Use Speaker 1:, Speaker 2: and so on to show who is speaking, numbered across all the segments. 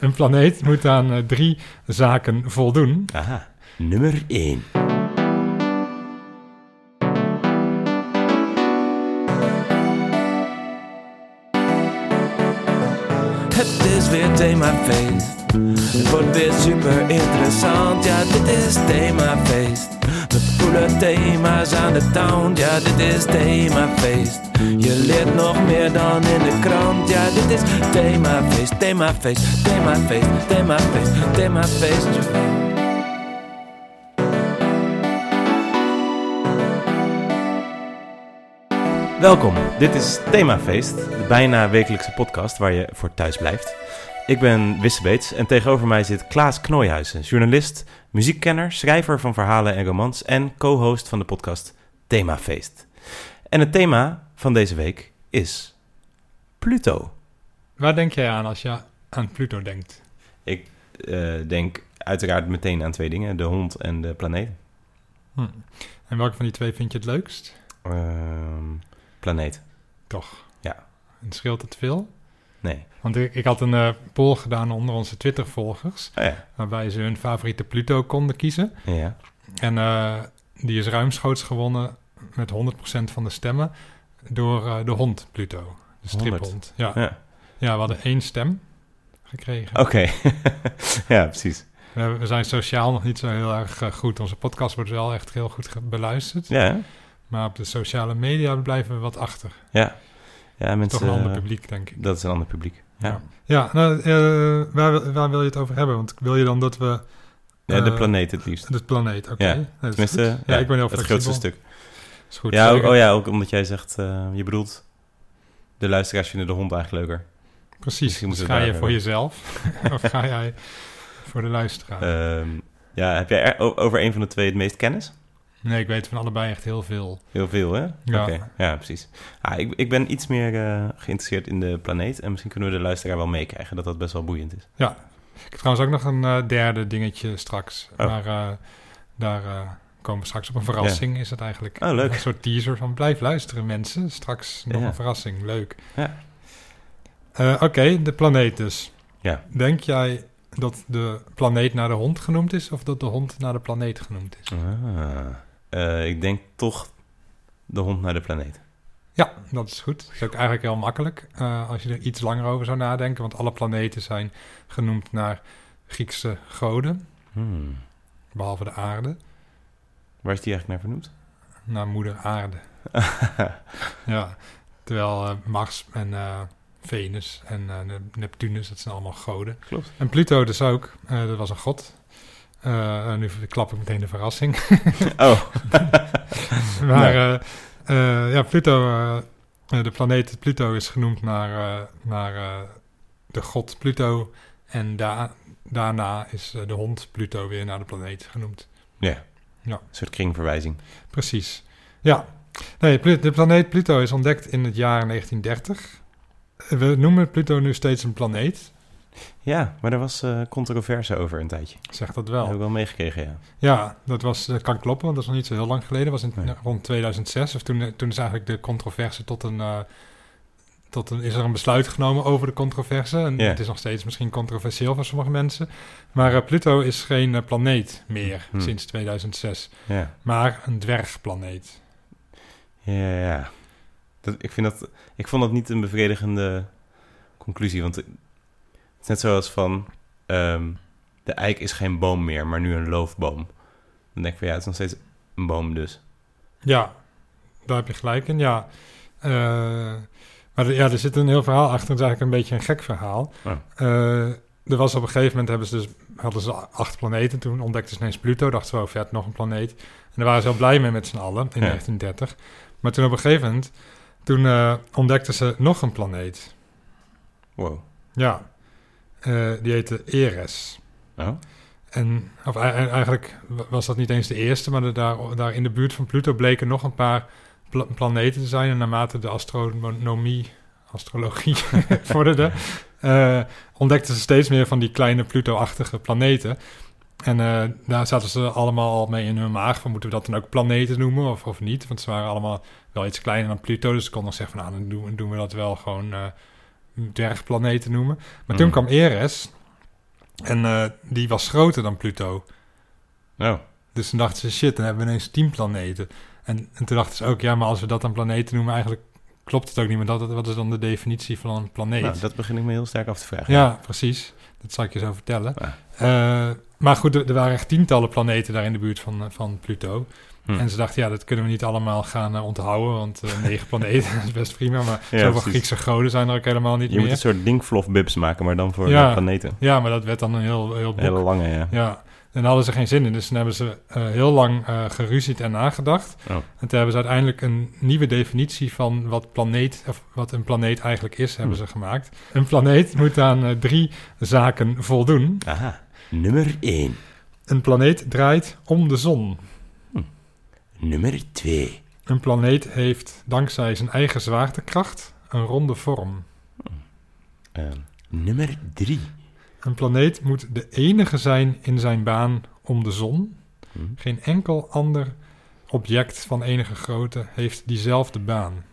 Speaker 1: Een planeet moet aan eh, drie zaken voldoen.
Speaker 2: Aha, nummer 1.
Speaker 3: Het is weer themafeest. Het wordt weer super interessant. Ja, dit is themafeest. Met coole thema's aan de town. Ja, dit is themafeest. Je leert nog meer dan in de krant. Ja, dit is themafeest, themafeest, themafeest, themafeest, themafeest.
Speaker 2: Welkom, dit is Themafeest, de bijna wekelijkse podcast waar je voor thuis blijft. Ik ben Wisse Beets en tegenover mij zit Klaas Knooihuizen, journalist, muziekkenner, schrijver van verhalen en romans en co-host van de podcast Themafeest. En het thema van deze week is Pluto.
Speaker 1: Waar denk jij aan als je aan Pluto denkt?
Speaker 2: Ik eh, denk uiteraard meteen aan twee dingen, de hond en de planeet.
Speaker 1: Hm. En welke van die twee vind je het leukst?
Speaker 2: Ehm, planeet,
Speaker 1: Toch?
Speaker 2: Ja.
Speaker 1: En scheelt het veel?
Speaker 2: Nee.
Speaker 1: Want ik, ik had een eh, poll gedaan onder onze Twitter-volgers,
Speaker 2: Oh ja,
Speaker 1: waarbij ze hun favoriete Pluto konden kiezen.
Speaker 2: ja.
Speaker 1: En eh, die is ruimschoots gewonnen met 100% van de stemmen door eh, de hond Pluto. De striphond. Ja.
Speaker 2: ja.
Speaker 1: ja, we hadden één stem gekregen.
Speaker 2: Oké, ja precies.
Speaker 1: We, we zijn sociaal nog niet zo heel erg goed. Onze podcast wordt wel echt heel goed beluisterd.
Speaker 2: Ja?
Speaker 1: Maar op de sociale media blijven we wat achter.
Speaker 2: ja. Ja, mensen...
Speaker 1: Toch een ander
Speaker 2: eh,
Speaker 1: publiek, denk ik.
Speaker 2: Dat is een ander publiek. Ja,
Speaker 1: Ja, ja nou, eh, waar, wil- waar wil je het over hebben? Want wil je dan dat we...
Speaker 2: ja. de
Speaker 1: eh,
Speaker 2: planeet het liefst.
Speaker 1: De planeet, oké.
Speaker 2: Ja, Tenminste,
Speaker 1: goed. ja, ik ben heel
Speaker 2: het grootste stuk.
Speaker 1: Is goed.
Speaker 2: Ja, ook, oh ja, ook omdat jij zegt, je bedoelt, de luisteraars vinden de hond eigenlijk leuker.
Speaker 1: Precies. Dus ga je voor
Speaker 2: hebben.
Speaker 1: jezelf of ga jij voor de luisteraar?
Speaker 2: Ehm, ja, heb jij er over een van de twee het meest kennis?
Speaker 1: Nee, ik weet van allebei echt heel veel.
Speaker 2: Heel veel, hè?
Speaker 1: Ja.
Speaker 2: Oké, ja, precies. Ah, ik, ik ben iets meer eh, geïnteresseerd in de planeet en misschien kunnen we de luisteraar wel meekrijgen dat dat best wel boeiend is.
Speaker 1: Ja. Ik heb trouwens ook nog een eh, derde dingetje straks.
Speaker 2: Oh.
Speaker 1: Maar eh, daar komen we straks op een verrassing, is het eigenlijk.
Speaker 2: Oh, leuk.
Speaker 1: Een soort teaser van blijf luisteren mensen. Straks nog
Speaker 2: Ja.
Speaker 1: een verrassing. Leuk.
Speaker 2: Ja.
Speaker 1: Oké, de planeet dus.
Speaker 2: Ja.
Speaker 1: Denk jij dat de planeet naar de hond genoemd is... of dat de hond naar de planeet genoemd is?
Speaker 2: Ah, eh, ik denk toch de hond naar de planeet.
Speaker 1: Ja, dat is goed. Dat is ook eigenlijk heel makkelijk eh, als je er iets langer over zou nadenken. Want alle planeten zijn genoemd naar Griekse goden,
Speaker 2: Hmm.
Speaker 1: behalve de aarde.
Speaker 2: Waar is die eigenlijk naar vernoemd?
Speaker 1: Naar moeder aarde. Ja, terwijl eh, Mars en Venus en Nep- Neptunus, dat zijn allemaal goden.
Speaker 2: Klopt.
Speaker 1: En Pluto dus ook, dat was een god. Eh, nu klap ik meteen de verrassing.
Speaker 2: Oh,
Speaker 1: maar
Speaker 2: Nou.
Speaker 1: eh, eh, ja, Pluto, de planeet Pluto is genoemd naar, naar de god Pluto. En da- daarna is de hond Pluto weer naar de planeet genoemd.
Speaker 2: ja.
Speaker 1: Ja.
Speaker 2: Een soort kringverwijzing.
Speaker 1: Precies. Ja. Nee, de planeet Pluto is ontdekt in het jaar 1930. We noemen Pluto nu steeds een planeet.
Speaker 2: Ja, maar er was eh, controverse over een tijdje.
Speaker 1: Zeg dat
Speaker 2: Dat heb ik
Speaker 1: wel.
Speaker 2: wel meegekregen, ja.
Speaker 1: Ja, dat, was, dat kan kloppen, want dat is nog niet zo heel lang geleden. Dat was in,
Speaker 2: Nee.
Speaker 1: rond 2006. Of toen, toen is eigenlijk de controverse tot een... eh, tot een, is er een besluit genomen over de controverse. En het is nog steeds misschien controversieel voor sommige mensen. Maar eh, Pluto is geen eh, planeet meer
Speaker 2: Hmm.
Speaker 1: sinds 2006.
Speaker 2: Ja,
Speaker 1: Maar een dwergplaneet.
Speaker 2: ja. Dat, ik, vind dat, ik vond dat niet een bevredigende conclusie. Want het is net zoals van... ehm, de eik is geen boom meer, maar nu een loofboom. Dan denk ik van ja, het is nog steeds een boom dus.
Speaker 1: Ja, daar heb je gelijk in, ja. Eh, maar er- ja, er zit een heel verhaal achter. Het is eigenlijk een beetje een gek verhaal.
Speaker 2: Oh.
Speaker 1: Eh, er was op een gegeven moment hebben ze dus, hadden ze acht planeten. Toen ontdekten ze ineens Pluto. Dachten ze, oh vet, nog een planeet. En daar waren ze heel blij mee met z'n allen in
Speaker 2: Ja.
Speaker 1: 1930. Maar toen op een gegeven moment, toen eh, ontdekten ze nog een planeet.
Speaker 2: Wow.
Speaker 1: Ja, Eh, die heette Eres.
Speaker 2: Oh?
Speaker 1: En of, ei- ei- eigenlijk wa- was dat niet eens de eerste, maar er daar, daar in de buurt van Pluto bleken nog een paar pla- planeten te zijn. En naarmate de astronomie, astrologie vorderde, eh, ontdekten ze steeds meer van die kleine Pluto-achtige planeten. En eh, daar zaten ze allemaal al mee in hun maag van moeten we dat dan ook planeten noemen of, of niet? Want ze waren allemaal wel iets kleiner dan Pluto, dus ze konden nog zeggen van nou, dan doen, doen we dat wel gewoon dwergplaneten noemen. Maar toen
Speaker 2: Mm.
Speaker 1: kwam Eres En eh, die was groter dan Pluto.
Speaker 2: Oh,
Speaker 1: Dus toen dachten ze, shit, dan hebben we ineens tien planeten. En, en toen dachten ze ook, ja, maar als we dat dan planeten noemen, eigenlijk klopt het ook niet. Maar dat, wat is dan de definitie van een planeet?
Speaker 2: nou, dat begin ik me heel sterk af te vragen.
Speaker 1: Ja, precies. Dat zal ik je zo vertellen.
Speaker 2: Ja.
Speaker 1: Eh, maar goed, er, er waren echt tientallen planeten daar in de buurt van, eh, van Pluto.
Speaker 2: Hm.
Speaker 1: En ze dachten, ja, dat kunnen we niet allemaal gaan eh, onthouden, want eh, negen planeten is best prima. Maar
Speaker 2: Ja,
Speaker 1: zoveel
Speaker 2: precies.
Speaker 1: Griekse goden zijn er ook helemaal niet
Speaker 2: Je moet
Speaker 1: meer.
Speaker 2: een soort dingflof-bibs maken, maar dan voor
Speaker 1: Ja.
Speaker 2: planeten.
Speaker 1: Ja, maar dat werd dan een heel, heel
Speaker 2: Een hele lange, ja.
Speaker 1: Ja, en daar hadden ze geen zin in. Dus toen hebben ze eh, heel lang geruzied en nagedacht.
Speaker 2: Oh.
Speaker 1: En toen hebben ze uiteindelijk een nieuwe definitie van wat, planeet, of wat een planeet eigenlijk is, hebben
Speaker 2: Hm.
Speaker 1: ze gemaakt. Een planeet moet aan drie zaken voldoen.
Speaker 2: Aha, nummer 1.
Speaker 1: Een planeet draait om de zon.
Speaker 2: Nummer 2.
Speaker 1: Een planeet heeft dankzij zijn eigen zwaartekracht een ronde vorm.
Speaker 2: nummer 3.
Speaker 1: Een planeet moet de enige zijn in zijn baan om de zon.
Speaker 2: Hm.
Speaker 1: Geen enkel ander object van enige grootte heeft diezelfde baan.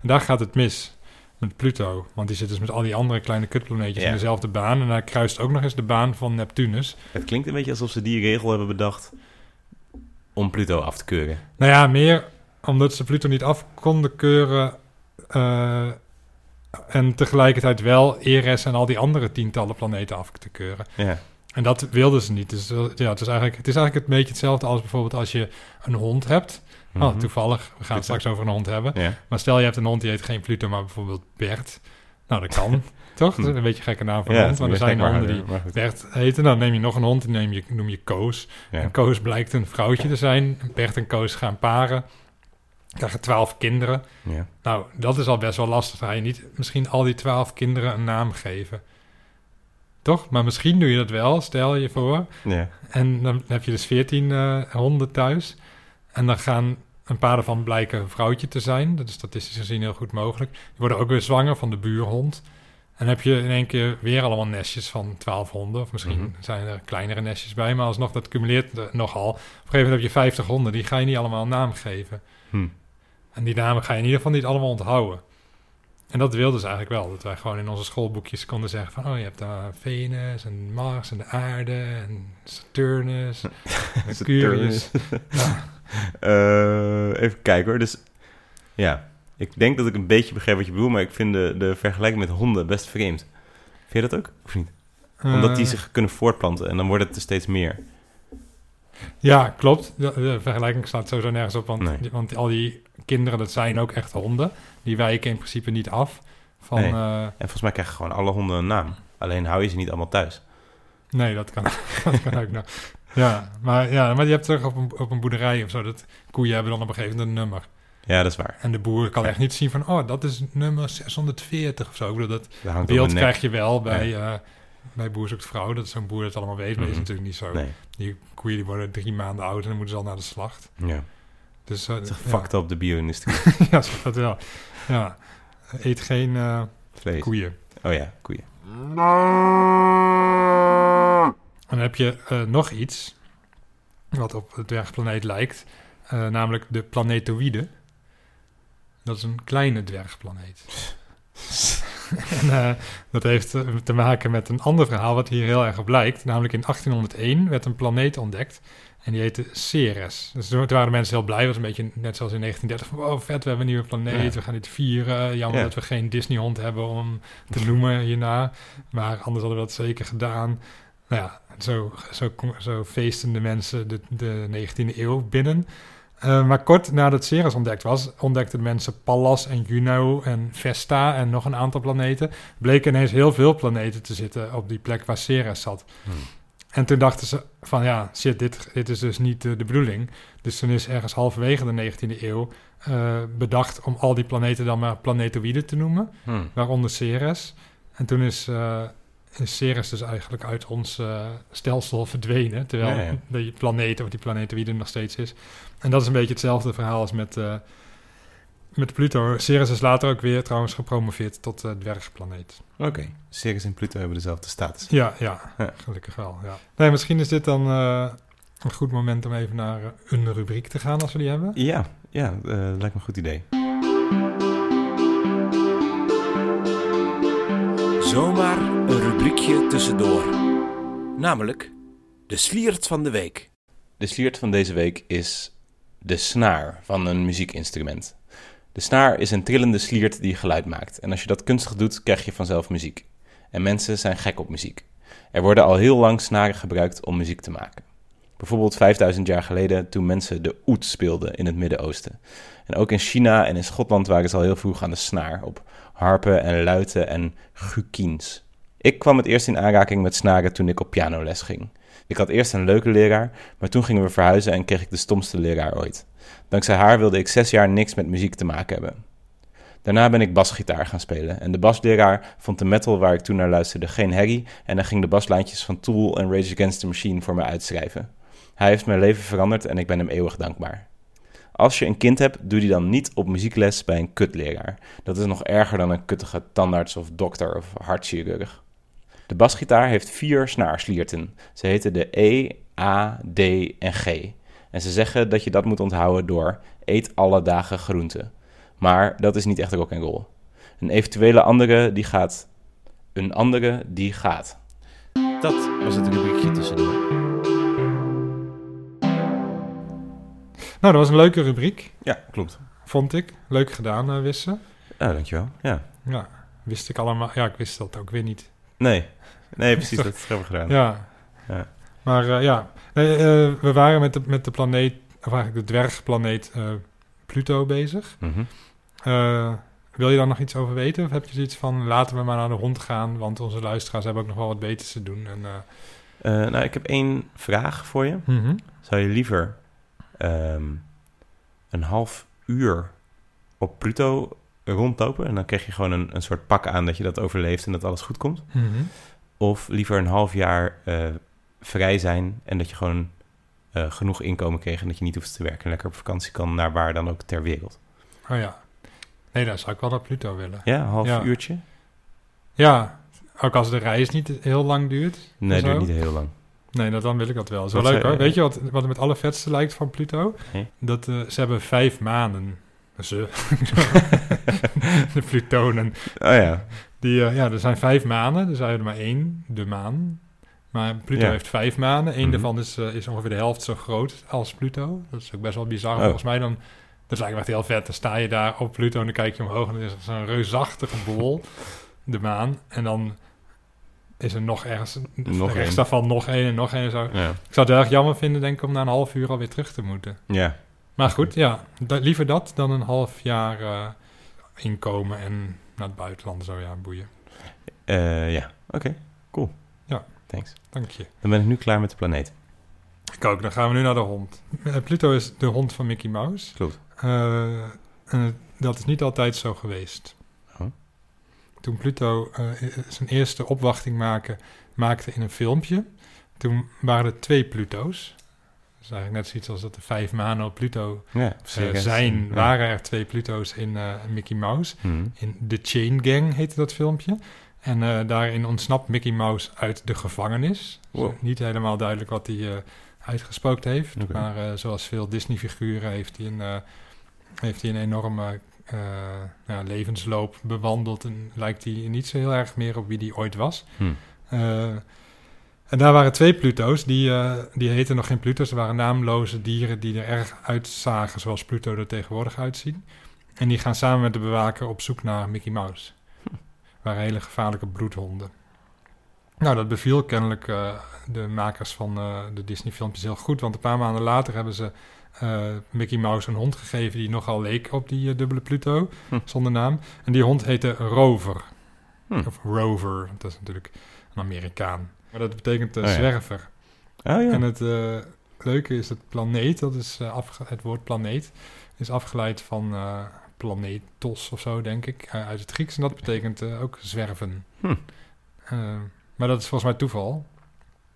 Speaker 1: En daar gaat het mis met Pluto, want die zit dus met al die andere kleine kutplaneetjes
Speaker 2: Ja.
Speaker 1: in dezelfde baan. En hij kruist ook nog eens de baan van Neptunus.
Speaker 2: Het klinkt een beetje alsof ze die regel hebben bedacht om Pluto af te keuren.
Speaker 1: Nou ja, meer omdat ze Pluto niet af konden keuren. eh, en tegelijkertijd wel Eris en al die andere tientallen planeten af te keuren.
Speaker 2: Ja.
Speaker 1: En dat wilden ze niet. Dus eh, ja, het is eigenlijk, het is eigenlijk een beetje hetzelfde als bijvoorbeeld als je een hond hebt. Oh,
Speaker 2: Mhm.
Speaker 1: toevallig, we gaan het straks over een hond hebben.
Speaker 2: Ja.
Speaker 1: Maar stel je hebt een hond die heet geen Pluto, maar bijvoorbeeld Bert. Nou, dat kan, toch? Dat is een beetje een gekke naam voor een
Speaker 2: Ja,
Speaker 1: hond. Maar
Speaker 2: is
Speaker 1: er zijn honden die. Bert heten. Dan neem je nog een hond, die neem je, noem je Koos.
Speaker 2: Ja.
Speaker 1: En Koos blijkt een vrouwtje te zijn. Bert en Koos gaan paren. Krijgen twaalf kinderen.
Speaker 2: Ja.
Speaker 1: Nou, dat is al best wel lastig. Dan ga je niet misschien al die twaalf kinderen een naam geven. Toch? Maar misschien doe je dat wel, stel je voor.
Speaker 2: Ja.
Speaker 1: En dan heb je dus veertien eh, honden thuis. En dan gaan een paar daarvan blijken een vrouwtje te zijn. Dat is statistisch gezien heel goed mogelijk. Die worden ook weer zwanger van de buurhond. En dan heb je in één keer weer allemaal nestjes van twaalf honden. Of misschien
Speaker 2: Mhm.
Speaker 1: zijn er kleinere nestjes bij. Maar alsnog, dat cumuleert nogal. Op een gegeven moment heb je 50 honden. Die ga je niet allemaal een naam geven.
Speaker 2: Hm.
Speaker 1: En die namen ga je in ieder geval niet allemaal onthouden. En dat wilden ze eigenlijk wel. Dat wij gewoon in onze schoolboekjes konden zeggen van... oh, je hebt daar Venus en Mars en de aarde en Saturnus, Mercurius. Ja.
Speaker 2: Eh, even kijken hoor. Dus ja, ik denk dat ik een beetje begrijp wat je bedoelt, maar ik vind de, de vergelijking met honden best vreemd. Vind je dat ook? Of niet? Omdat die
Speaker 1: Eh,
Speaker 2: zich kunnen voortplanten en dan wordt het er steeds meer.
Speaker 1: Ja, klopt. De, de vergelijking staat sowieso nergens op. Want,
Speaker 2: Nee.
Speaker 1: want al die kinderen, dat zijn ook echt honden. Die wijken in principe niet af. Van,
Speaker 2: Nee.
Speaker 1: eh,
Speaker 2: En volgens mij krijgen gewoon alle honden een naam. Alleen hou je ze niet allemaal thuis.
Speaker 1: nee, dat kan, dat kan ook nog. Ja, maar, ja, maar je hebt toch op een, op een boerderij of zo... dat koeien hebben dan op een gegeven moment een nummer.
Speaker 2: Ja, dat is waar.
Speaker 1: En de boer kan
Speaker 2: Ja.
Speaker 1: echt niet zien van... oh, dat is nummer 640 of zo. Ik bedoel, dat
Speaker 2: Dat
Speaker 1: beeld
Speaker 2: op
Speaker 1: krijg je wel bij, eh bij Boer zoekt vrouw. Dat zo'n boer het allemaal weet, maar dat is
Speaker 2: Mhm.
Speaker 1: natuurlijk niet zo.
Speaker 2: Nee,
Speaker 1: Die koeien die worden drie maanden oud en dan moeten ze al naar de slacht.
Speaker 2: ja.
Speaker 1: Dus uh,
Speaker 2: Het is
Speaker 1: ja.
Speaker 2: fucked up de bio-industrie.
Speaker 1: ja, dat wel. Ja, eet geen eh,
Speaker 2: Vlees.
Speaker 1: koeien.
Speaker 2: Oh ja, koeien.
Speaker 1: En dan heb je nog iets wat op het dwergplaneet lijkt, namelijk de planetoïde. Dat is een kleine dwergplaneet. en eh, dat heeft eh, te maken met een ander verhaal wat hier heel erg op lijkt. Namelijk in 1801 werd een planeet ontdekt en die heette Ceres. Dus toen waren mensen heel blij. Het was een beetje net zoals in 1930. Van, wow, vet, we hebben een nieuwe planeet.
Speaker 2: Ja.
Speaker 1: We gaan dit vieren. Jammer
Speaker 2: Ja.
Speaker 1: dat we geen Disney-hond hebben om te noemen hierna. Maar anders hadden we dat zeker gedaan. Nou ja, zo, zo, zo feesten de mensen de, de 19e eeuw binnen. Eh, maar kort nadat Ceres ontdekt was, ontdekten de mensen Pallas en Juno en Vesta en nog een aantal planeten. Bleken ineens heel veel planeten te zitten op die plek waar Ceres zat.
Speaker 2: Hmm.
Speaker 1: En toen dachten ze van ja, shit, dit, dit is dus niet eh, de bedoeling. Dus toen is ergens halverwege de 19e eeuw eh, bedacht om al die planeten dan maar planetoïden te noemen
Speaker 2: Hm.
Speaker 1: waaronder Ceres. En toen is, is Ceres dus eigenlijk uit ons eh, stelsel verdwenen, terwijl
Speaker 2: Ja, ja.
Speaker 1: die planeet of die planetoïde nog steeds is. En dat is een beetje hetzelfde verhaal als met, eh, met Pluto. Ceres is later ook weer trouwens gepromoveerd tot eh, dwergplaneet.
Speaker 2: Oké, Ceres en Pluto hebben dezelfde status.
Speaker 1: Ja, ja,
Speaker 2: Ja.
Speaker 1: gelukkig wel. Ja. Nee, misschien is dit dan eh, een goed moment om even naar eh, een rubriek te gaan als we die hebben.
Speaker 2: Ja, ja, eh, lijkt me een goed idee.
Speaker 3: Zomaar een rubriekje tussendoor. Namelijk de sliert van de week.
Speaker 2: De sliert van deze week is de snaar van een muziekinstrument. De snaar is een trillende sliert die geluid maakt. En als je dat kunstig doet, krijg je vanzelf muziek. En mensen zijn gek op muziek. Er worden al heel lang snaren gebruikt om muziek te maken. Bijvoorbeeld 5000 jaar geleden toen mensen de oet speelden in het Midden-Oosten. En ook in China en in Schotland waren ze al heel vroeg aan de snaar op harpen en luiten en gukiens. Ik kwam het eerst in aanraking met snaren toen ik op pianoles ging. Ik had eerst een leuke leraar, maar toen gingen we verhuizen en kreeg ik de stomste leraar ooit. Dankzij haar wilde ik zes jaar niks met muziek te maken hebben. Daarna ben ik basgitaar gaan spelen en de basleraar vond de metal waar ik toen naar luisterde geen herrie en hij ging de baslijntjes van Tool en Rage Against the Machine voor me uitschrijven. Hij heeft mijn leven veranderd en ik ben hem eeuwig dankbaar. Als je een kind hebt, doe die dan niet op muziekles bij een kutleraar. Dat is nog erger dan een kuttige tandarts of dokter of hartchirurg. De basgitaar heeft vier snaarslierten. Ze heten de E, A, D en G. En ze zeggen dat je dat moet onthouden door eet alle dagen groenten. Maar dat is niet echt rock and roll. Een eventuele andere die gaat. Een andere die gaat.
Speaker 3: Dat was het rubriekje tussendoor.
Speaker 1: Nou, dat was een leuke rubriek,
Speaker 2: Ja, klopt.
Speaker 1: vond ik. Leuk gedaan, uh, Wisse.
Speaker 2: Ja, dankjewel. Ja.
Speaker 1: Ja, wist ik allemaal. Ja, ik wist dat ook weer niet.
Speaker 2: Nee, nee precies, dat hebben we gedaan.
Speaker 1: Ja.
Speaker 2: Ja.
Speaker 1: Maar eh, ja, Nee, eh, we waren met de, met de planeet, of eigenlijk de dwergplaneet eh, Pluto bezig.
Speaker 2: Mhm.
Speaker 1: Wil je daar nog iets over weten? Of heb je zoiets van, laten we maar naar de hond gaan, want onze luisteraars hebben ook nog wel wat beters te doen. En,
Speaker 2: nou, ik heb één vraag voor je.
Speaker 1: mhm.
Speaker 2: Zou je liever ehm, een half uur op Pluto rondlopen en dan krijg je gewoon een, een soort pak aan dat je dat overleeft en dat alles goed komt?
Speaker 1: Mhm.
Speaker 2: Of liever een half jaar eh, vrij zijn en dat je gewoon eh, genoeg inkomen kreeg en dat je niet hoeft te werken en lekker op vakantie kan naar waar dan ook ter wereld?
Speaker 1: Oh ja. Nee, dan zou ik wel naar Pluto willen.
Speaker 2: Ja, een half
Speaker 1: Ja.
Speaker 2: uurtje?
Speaker 1: Ja, ook als de reis niet heel lang duurt.
Speaker 2: Nee,
Speaker 1: Zo?
Speaker 2: duurt niet heel lang.
Speaker 1: Nee, nou, dan wil ik dat wel. Dat is wel
Speaker 2: Wat
Speaker 1: leuk hoor. Weet je wat, wat het met alle vetste lijkt van Pluto?
Speaker 2: Nee.
Speaker 1: Dat eh, ze hebben vijf maanden. Ze. de Plutonen.
Speaker 2: Oh ja,
Speaker 1: Die, eh, ja, er zijn vijf maanden. Er zijn er maar één, de maan. Maar Pluto
Speaker 2: Ja.
Speaker 1: heeft vijf maanden. Eén
Speaker 2: Mhm.
Speaker 1: daarvan is, eh, is ongeveer de helft zo groot als Pluto. Dat is ook best wel bizar.
Speaker 2: Oh.
Speaker 1: Volgens mij dan... Dat is eigenlijk echt heel vet. Dan sta je daar op Pluto en dan kijk je omhoog... en dan is er zo'n reusachtige bol, de maan. En dan is er nog ergens...
Speaker 2: Nog
Speaker 1: rechts daarvan nog één en nog één en zo.
Speaker 2: ja.
Speaker 1: Ik zou het erg jammer vinden, denk ik, om na een half uur alweer terug te moeten.
Speaker 2: ja.
Speaker 1: Maar goed, ja, da- liever dat dan een half jaar eh, inkomen en naar het buitenland zo, ja, boeien.
Speaker 2: Eh, ja. Oké, cool.
Speaker 1: Ja.
Speaker 2: Thanks.
Speaker 1: Dank je.
Speaker 2: Dan ben ik nu klaar met de planeet.
Speaker 1: Ik ook, dan gaan we nu naar de hond. Eh, Pluto is de hond van Mickey Mouse.
Speaker 2: Klopt.
Speaker 1: Eh, en dat is niet altijd zo geweest.
Speaker 2: Oh.
Speaker 1: Toen Pluto zijn eerste opwachting maken, maakte in een filmpje, toen waren er twee Pluto's. Dat is eigenlijk net zoiets als dat er vijf maanden op Pluto
Speaker 2: Ja,
Speaker 1: eh, zijn.
Speaker 2: Ja.
Speaker 1: Waren er twee Pluto's in eh, Mickey Mouse.
Speaker 2: Mhm.
Speaker 1: In The Chain Gang heette dat filmpje. En eh, daarin ontsnapt Mickey Mouse uit de gevangenis.
Speaker 2: Wow.
Speaker 1: Niet helemaal duidelijk wat hij uitgespookt heeft. Maar zoals veel Disney-figuren heeft hij een, heeft hij een enorme levensloop bewandeld. En lijkt hij niet zo heel erg meer op wie hij ooit was.
Speaker 2: Hm.
Speaker 1: En daar waren twee Pluto's. Die, eh, die heten nog geen Pluto's. Er waren naamloze dieren die er erg uitzagen zoals Pluto er tegenwoordig uitziet. En die gaan samen met de bewaker op zoek naar Mickey Mouse. waren hele gevaarlijke bloedhonden. Nou, dat beviel kennelijk eh, de makers van eh, de Disney-filmpjes heel goed. Want een paar maanden later hebben ze Mickey Mouse een hond gegeven die nogal leek op die dubbele Pluto,
Speaker 2: Hm.
Speaker 1: zonder naam. En die hond heette Rover.
Speaker 2: Hm.
Speaker 1: Of Rover, dat is natuurlijk een Amerikaan. Maar dat betekent eh,
Speaker 2: Oh
Speaker 1: zwerver.
Speaker 2: Oh ja.
Speaker 1: En het eh, leuke is het planeet, dat is eh, afge- het woord planeet, is afgeleid van planetos of zo, denk ik, uit het Grieks. En dat betekent ook zwerven.
Speaker 2: Hm.
Speaker 1: Maar dat is volgens mij toeval.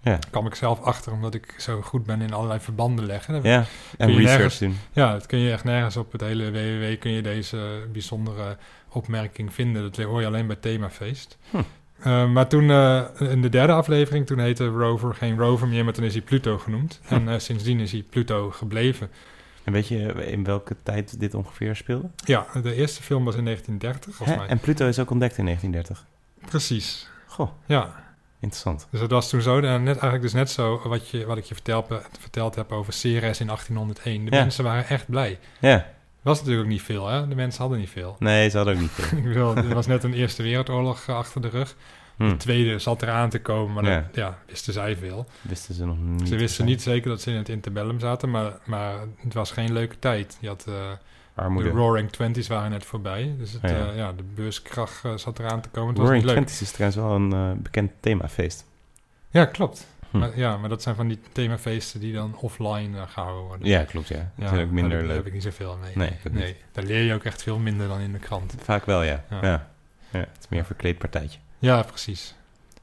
Speaker 2: Ja.
Speaker 1: Daar kwam ik zelf achter, omdat ik zo goed ben in allerlei verbanden leggen.
Speaker 2: Ja, en research
Speaker 1: nergens-
Speaker 2: doen.
Speaker 1: Ja, dat kun je echt nergens op het hele www kun je deze bijzondere opmerking vinden. Dat hoor je alleen bij Themafeest.
Speaker 2: Hm.
Speaker 1: Eh, maar toen, eh, in de derde aflevering, toen heette Rover geen Rover meer, maar toen is hij Pluto genoemd.
Speaker 2: Hm.
Speaker 1: En eh, sindsdien is hij Pluto gebleven.
Speaker 2: En weet je in welke tijd dit ongeveer speelde?
Speaker 1: Ja, de eerste film was in 1930, volgens mij.
Speaker 2: En Pluto is ook ontdekt in 1930.
Speaker 1: Precies,
Speaker 2: Goh,
Speaker 1: ja.
Speaker 2: Interessant.
Speaker 1: Dus dat was toen zo, en net, eigenlijk dus net zo wat, je, wat ik je verteld, verteld heb over Ceres in 1801. De
Speaker 2: Ja.
Speaker 1: mensen waren echt blij.
Speaker 2: Ja,
Speaker 1: was natuurlijk ook niet veel, hè? De mensen hadden niet veel.
Speaker 2: nee, ze hadden ook niet veel.
Speaker 1: ik bedoel, er was net een Eerste Wereldoorlog eh, achter de rug. De tweede zat eraan te komen, maar
Speaker 2: Ja.
Speaker 1: dat, ja, wisten zij veel.
Speaker 2: wisten ze nog niet.
Speaker 1: Ze wisten niet zeker dat ze in het interbellum zaten, maar, maar het was geen leuke tijd. Je had, eh,
Speaker 2: Armoede.
Speaker 1: de Roaring Twenties waren net voorbij, dus het,
Speaker 2: Ja, ja.
Speaker 1: eh, ja, de beurskracht zat eraan te komen. Het was
Speaker 2: Roaring. Twenties is trouwens wel een bekend themafeest.
Speaker 1: Ja, klopt.
Speaker 2: Hm.
Speaker 1: Maar, ja, maar dat zijn van die themafeesten die dan offline eh, gehouden worden.
Speaker 2: Ja, klopt, ja. Zijn ook
Speaker 1: daar
Speaker 2: minder
Speaker 1: daar
Speaker 2: leuk.
Speaker 1: heb ik niet zoveel mee.
Speaker 2: Nee,
Speaker 1: daar leer je ook echt veel minder dan in de krant.
Speaker 2: Vaak wel, ja.
Speaker 1: Ja.
Speaker 2: Ja. ja. het is meer een verkleed partijtje.
Speaker 1: Ja, precies.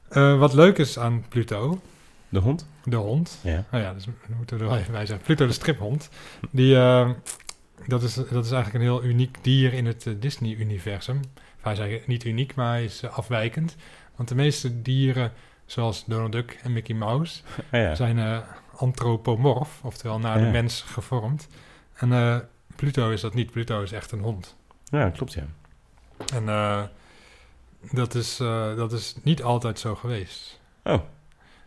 Speaker 1: Eh, wat leuk is aan Pluto,
Speaker 2: De hond?
Speaker 1: de hond.
Speaker 2: Ja.
Speaker 1: Nou ja, dus moeten we er wel even bij zeggen. Pluto de striphond. Die, eh, dat, is, dat is eigenlijk een heel uniek dier in het Disney-universum. Of Hij is eigenlijk niet uniek, maar hij is afwijkend. Want de meeste dieren, zoals Donald Duck en Mickey Mouse,
Speaker 2: Oh, ja.
Speaker 1: zijn eh, antropomorf, oftewel naar
Speaker 2: Ja.
Speaker 1: de mens gevormd. En eh, Pluto is dat niet. Pluto is echt een hond.
Speaker 2: ja, klopt, ja.
Speaker 1: En eh, dat, is, dat is niet altijd zo geweest.
Speaker 2: Oh,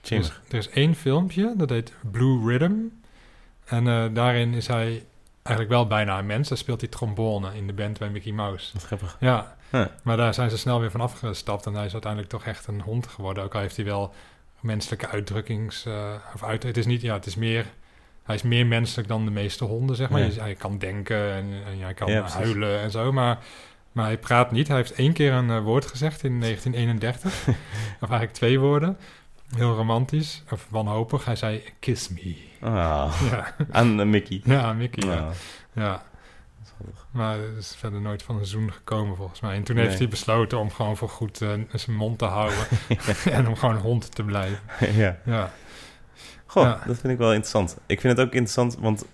Speaker 1: Dus, er is één filmpje, dat heet Blue Rhythm. En daarin is hij eigenlijk wel bijna een mens. Daar speelt hij trombone in de band bij Mickey Mouse.
Speaker 2: Wat grappig.
Speaker 1: Ja,
Speaker 2: Huh.
Speaker 1: maar daar zijn ze snel weer van afgestapt. En hij is uiteindelijk toch echt een hond geworden. Ook al heeft hij wel menselijke uitdrukkings... eh, of uit, het is niet, ja, het is meer... Hij is meer menselijk dan de meeste honden, zeg maar.
Speaker 2: Ja.
Speaker 1: Je- Hij kan denken en, en hij kan
Speaker 2: Ja,
Speaker 1: huilen en zo, maar... Maar hij praat niet. Hij heeft één keer een eh, woord gezegd in 1931. of eigenlijk twee woorden. Heel romantisch. Of wanhopig. Hij zei, kiss me.
Speaker 2: Ah,
Speaker 1: Ja,
Speaker 2: aan eh, Mickey.
Speaker 1: ja Mickey. Ja.
Speaker 2: Ah,
Speaker 1: ja. Maar er is verder nooit van een zoen gekomen, volgens mij. En toen
Speaker 2: Nee.
Speaker 1: heeft hij besloten om gewoon voor goed eh, zijn mond te houden. en om gewoon hond te blijven.
Speaker 2: ja.
Speaker 1: Ja,
Speaker 2: Goh,
Speaker 1: Ja.
Speaker 2: dat vind ik wel interessant. Ik vind het ook interessant, want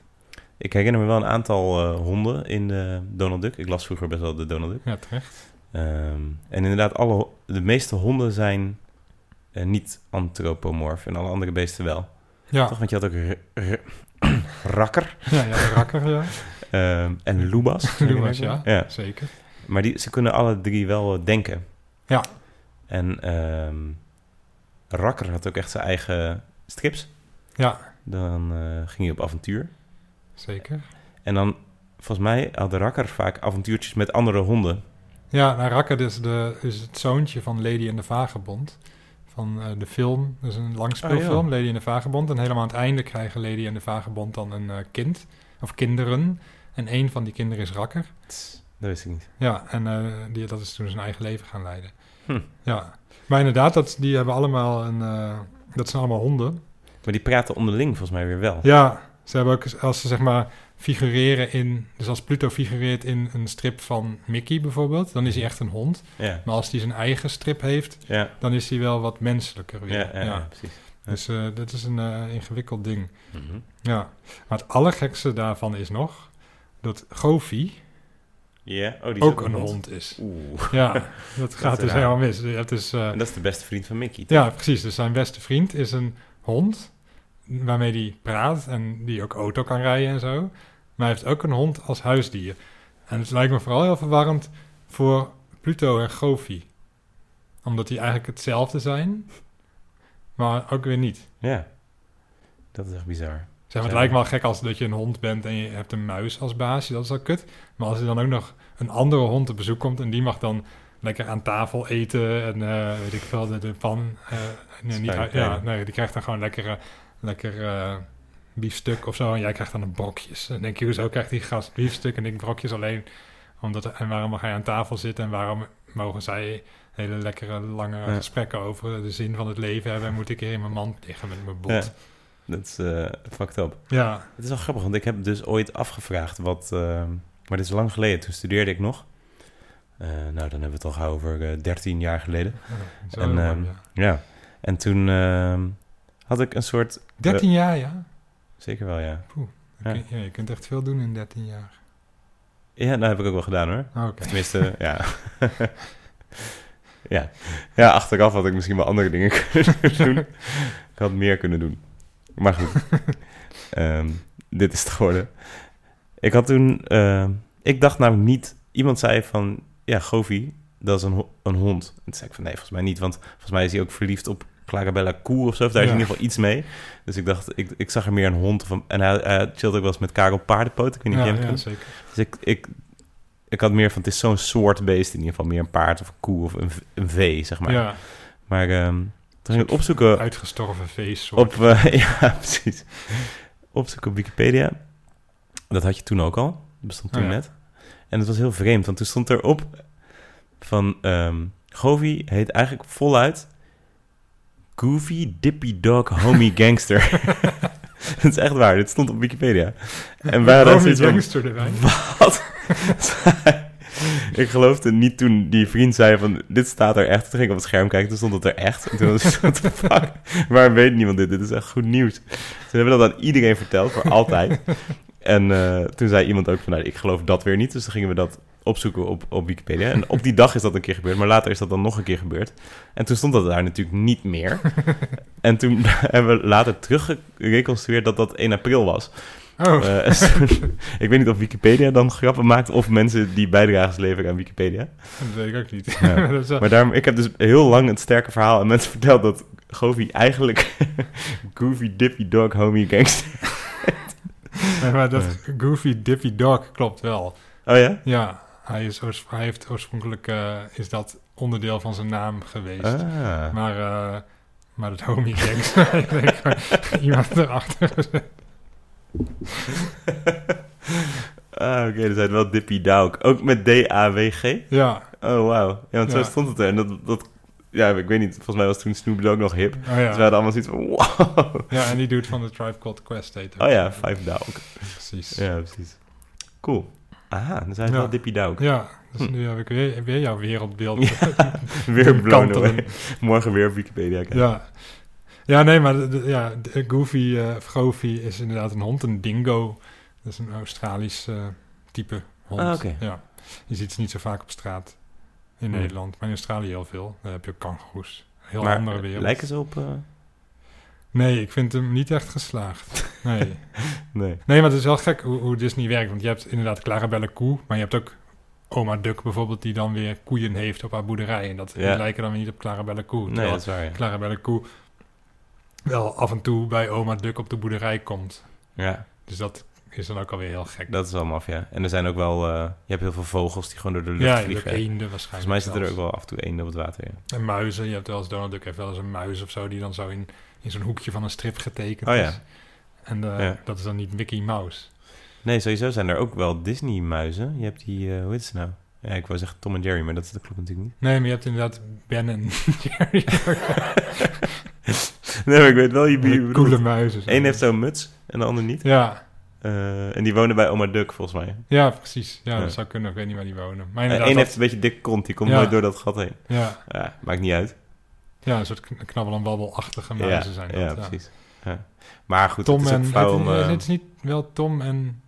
Speaker 2: ik herinner me wel een aantal eh, honden in de Donald Duck. Ik las vroeger best wel de Donald Duck.
Speaker 1: ja terecht.
Speaker 2: Ehm, en inderdaad, alle, de meeste honden zijn eh, niet antropomorf en alle andere beesten wel.
Speaker 1: Ja,
Speaker 2: Toch? Want je had ook rakker
Speaker 1: ja, ja rakker, ja.
Speaker 2: Ehm, en lubas.
Speaker 1: Lubas, ja.
Speaker 2: ja.
Speaker 1: Zeker.
Speaker 2: Maar die, ze kunnen alle drie wel denken.
Speaker 1: Ja.
Speaker 2: En ehm, rakker had ook echt zijn eigen strips.
Speaker 1: Ja,
Speaker 2: Dan eh, ging hij op avontuur.
Speaker 1: zeker.
Speaker 2: En dan, volgens mij, had de rakker vaak avontuurtjes met andere honden.
Speaker 1: Ja, nou, Rakker is, de, is het zoontje van Lady en de Vagebond. Van eh, de film, dus een langspeelfilm,
Speaker 2: Oh,
Speaker 1: Lady en de Vagebond. En helemaal aan het einde krijgen Lady en de Vagebond dan een eh, kind. Of kinderen. En een van die kinderen is Rakker.
Speaker 2: Dat wist ik niet.
Speaker 1: Ja, en eh, die, dat is toen zijn eigen leven gaan leiden.
Speaker 2: Hm.
Speaker 1: Ja, maar inderdaad, dat, die hebben allemaal een... eh, dat zijn allemaal honden.
Speaker 2: Maar die praten onderling volgens mij weer wel.
Speaker 1: Ja, ze hebben ook, als ze zeg maar figureren in... Dus als Pluto figureert in een strip van Mickey bijvoorbeeld, dan is hij echt een hond.
Speaker 2: Ja,
Speaker 1: Maar als hij zijn eigen strip heeft,
Speaker 2: ja,
Speaker 1: dan is hij wel wat menselijker weer.
Speaker 2: ja, ja, ja, precies.
Speaker 1: Dus eh, dat is een eh, ingewikkeld ding.
Speaker 2: Mhm.
Speaker 1: Ja, maar het allergekste daarvan is nog dat Goofy
Speaker 2: Ja, oh,
Speaker 1: ook een hond is.
Speaker 2: Oeh,
Speaker 1: Ja, dat gaat dus
Speaker 2: raar.
Speaker 1: helemaal mis. Het is, eh,
Speaker 2: en dat is de beste vriend van Mickey. toch?
Speaker 1: ja, precies. Dus zijn beste vriend is een hond waarmee hij praat en die ook auto kan rijden en zo. Maar hij heeft ook een hond als huisdier. En het lijkt me vooral heel verwarrend voor Pluto en Goofy. Omdat die eigenlijk hetzelfde zijn, maar ook weer niet.
Speaker 2: Ja, dat is echt bizar.
Speaker 1: Zeg, het
Speaker 2: Ja.
Speaker 1: lijkt me wel gek als dat je een hond bent en je hebt een muis als baasje, dat is al kut. Maar als er dan ook nog een andere hond op bezoek komt en die mag dan lekker aan tafel eten en eh, weet ik veel, de, de pan. eh, nee, niet,
Speaker 2: Spuiten.
Speaker 1: ja, nee, die krijgt dan gewoon lekker, eh, lekker eh, biefstuk of zo en jij krijgt dan een brokjes. En denk je, hoezo krijgt die gast biefstuk en ik brokjes alleen? Omdat, en waarom mag hij aan tafel zitten en waarom mogen zij hele lekkere lange
Speaker 2: Ja.
Speaker 1: gesprekken over de zin van het leven hebben en moet ik hier in mijn mand liggen met mijn bot?
Speaker 2: Ja. Dat is eh fucked up.
Speaker 1: ja.
Speaker 2: Het is wel grappig, want ik heb dus ooit afgevraagd wat... eh, maar dit is lang geleden, toen studeerde ik nog. Eh, nou, dan hebben we het al gauw over eh 13 jaar geleden.
Speaker 1: Zo
Speaker 2: En,
Speaker 1: lang,
Speaker 2: ehm,
Speaker 1: ja.
Speaker 2: Ja, en toen ehm, had ik een soort...
Speaker 1: 13 jaar, ja.
Speaker 2: Zeker wel, ja. Ja.
Speaker 1: kun- ja. Je kunt echt veel doen in 13 jaar.
Speaker 2: Ja, dat heb ik ook wel gedaan hoor.
Speaker 1: Oké.
Speaker 2: Tenminste, ja. ja. Ja, achteraf had ik misschien wel andere dingen kunnen doen. ik had meer kunnen doen. Maar goed. Ehm, dit is het geworden. Ik had toen... ehm, ik dacht namelijk niet... Iemand zei van... Ja, Goofy, dat is een, een hond. En toen zei ik van nee, volgens mij niet. Want volgens mij is hij ook verliefd op Clarabella koe of zo. Daar is
Speaker 1: Ja.
Speaker 2: in ieder geval iets mee. Dus ik dacht, ik, ik zag er meer een hond. Een, en hij, hij ook wel eens met Karel Paardenpoot. Ik weet niet of
Speaker 1: Ja,
Speaker 2: je
Speaker 1: zeker.
Speaker 2: Dus ik, ik, ik had meer van, het is zo'n soort beest in ieder geval. Meer een paard of een koe of een, v- een vee, zeg maar.
Speaker 1: Ja,
Speaker 2: Maar ehm, toen ging ik opzoeken
Speaker 1: uitgestorven feestsoort.
Speaker 2: op... eh, ja, precies. Opzoeken op Wikipedia. Dat had je toen ook al. Dat bestond toen
Speaker 1: Oh ja.
Speaker 2: net. En het was heel vreemd, want toen stond erop van... ehm Govi heet eigenlijk voluit... Goofy Dippy Dog Homie Gangster. dat is echt waar, dit stond op Wikipedia. En wij hadden zoiets van,
Speaker 1: gangster erbij.
Speaker 2: wat? Ik geloofde niet toen die vriend zei van... Dit staat er echt. Toen ging ik op het scherm kijken. Toen stond het er echt. En toen was ik the fuck? Waarom weet niemand dit? Dit is echt goed nieuws. Toen hebben we dat aan iedereen verteld. Voor altijd. En eh, toen zei iemand ook van... Nou, ik geloof dat weer niet. Dus toen gingen we dat opzoeken op, op Wikipedia. En op die dag is dat een keer gebeurd. Maar later is dat dan nog een keer gebeurd. En toen stond dat daar natuurlijk niet meer. en toen hebben we later teruggereconstrueerd dat dat 1 april was.
Speaker 1: Oh,
Speaker 2: Eh, ik weet niet of Wikipedia dan grappen maakt of mensen die bijdrages leveren aan Wikipedia.
Speaker 1: dat weet ik ook niet.
Speaker 2: Ja.
Speaker 1: Wel-
Speaker 2: Maar daarom, ik heb dus heel lang het sterke verhaal aan mensen verteld dat Goofy eigenlijk Goofy Dippy Dog Homie Gangster.
Speaker 1: Nee, maar dat Goofy Dippy Dog klopt wel.
Speaker 2: Oh ja?
Speaker 1: Ja, hij, is hij heeft oorspronkelijk eh, is dat onderdeel van zijn naam geweest.
Speaker 2: Ah.
Speaker 1: Maar, eh, maar dat homie gangster, ik denk gewoon iemand erachter gezet.
Speaker 2: Ah, oké, hij heet wel Dippy Dog. Ook met D-A-W-G?
Speaker 1: Ja,
Speaker 2: Oh, wauw. Ja, want zo
Speaker 1: Ja.
Speaker 2: stond het er. En dat, dat, ja, ik weet niet, volgens mij was toen Snoop Dogg nog hip.
Speaker 1: oh
Speaker 2: Dus we
Speaker 1: ja.
Speaker 2: hadden allemaal zoiets van, wow.
Speaker 1: Ja, en die doet van de Tribe Called Quest heet ook.
Speaker 2: Oh ja, Five Dog.
Speaker 1: Precies.
Speaker 2: Ja, precies. Cool. Aha, dan zijn
Speaker 1: Ja.
Speaker 2: wel Dippy Dog.
Speaker 1: Ja, dus
Speaker 2: Hm.
Speaker 1: nu heb ik weer, weer jouw wereldbeeld.
Speaker 2: Weer blown away. Morgen weer op Wikipedia kijken.
Speaker 1: Ja. Ja, nee, maar de, de- ja, de Goofy, eh of Goofy is inderdaad een hond, een dingo. Dat is een Australisch eh, type hond.
Speaker 2: Ah.
Speaker 1: Ja. Je ziet ze niet zo vaak op straat in
Speaker 2: Hmm.
Speaker 1: Nederland, maar in Australië heel veel. Daar heb je ook kangoeroes. Heel
Speaker 2: maar
Speaker 1: andere wereld.
Speaker 2: lijken ze op...
Speaker 1: Nee, ik vind hem niet echt geslaagd. Nee.
Speaker 2: nee.
Speaker 1: nee, maar het is wel gek hoe, hoe Disney werkt. Want je hebt inderdaad Clarabelle koe, maar je hebt ook oma Duck bijvoorbeeld... die dan weer koeien heeft op haar boerderij. En dat
Speaker 2: Ja.
Speaker 1: die lijken dan weer niet op Clarabelle koe.
Speaker 2: Nee, dat is waar, ja.
Speaker 1: Clarabelle koe wel af en toe bij oma Duck op de boerderij komt.
Speaker 2: Ja,
Speaker 1: Dus dat is dan ook alweer heel gek.
Speaker 2: dat is wel maf, ja. En er zijn ook wel... eh, je hebt heel veel vogels die gewoon door de lucht
Speaker 1: ja,
Speaker 2: vliegen.
Speaker 1: ook eenden
Speaker 2: Volgens
Speaker 1: waarschijnlijk.
Speaker 2: mij zitten er ook wel af en toe eenden op het water, ja.
Speaker 1: En muizen. Je hebt wel eens Donald Duck heeft wel eens een muis of zo... die dan zo in, in zo'n hoekje van een strip getekend
Speaker 2: Oh ja.
Speaker 1: is. En eh,
Speaker 2: Ja.
Speaker 1: dat is dan niet Mickey Mouse.
Speaker 2: Nee, sowieso zijn er ook wel Disney-muizen. Je hebt die... eh, hoe heet ze nou? Ja, ik wou zeggen Tom en Jerry, maar dat, dat klopt natuurlijk niet.
Speaker 1: Nee, maar je hebt inderdaad Ben en Jerry.
Speaker 2: Nee, maar ik weet wel... Je, je
Speaker 1: coole muizen.
Speaker 2: Eén heeft zo'n muts en de ander niet.
Speaker 1: Ja,
Speaker 2: Eh, en die wonen bij oma Duck, volgens mij.
Speaker 1: ja, precies. Ja,
Speaker 2: Ja.
Speaker 1: dat zou kunnen. Ik weet niet waar die wonen. Maar
Speaker 2: Eén
Speaker 1: inderdaad,
Speaker 2: heeft
Speaker 1: dat-
Speaker 2: een beetje dik kont, die komt
Speaker 1: Ja.
Speaker 2: nooit door dat gat heen.
Speaker 1: ja,
Speaker 2: Ja, maakt niet uit.
Speaker 1: ja, een soort kn- knabbel- en babbelachtige
Speaker 2: Ja,
Speaker 1: muizen zijn dat.
Speaker 2: ja, precies. Ja. Maar goed,
Speaker 1: Tom
Speaker 2: het is
Speaker 1: en...
Speaker 2: om...
Speaker 1: heet-
Speaker 2: eh,
Speaker 1: Het is niet wel Tom en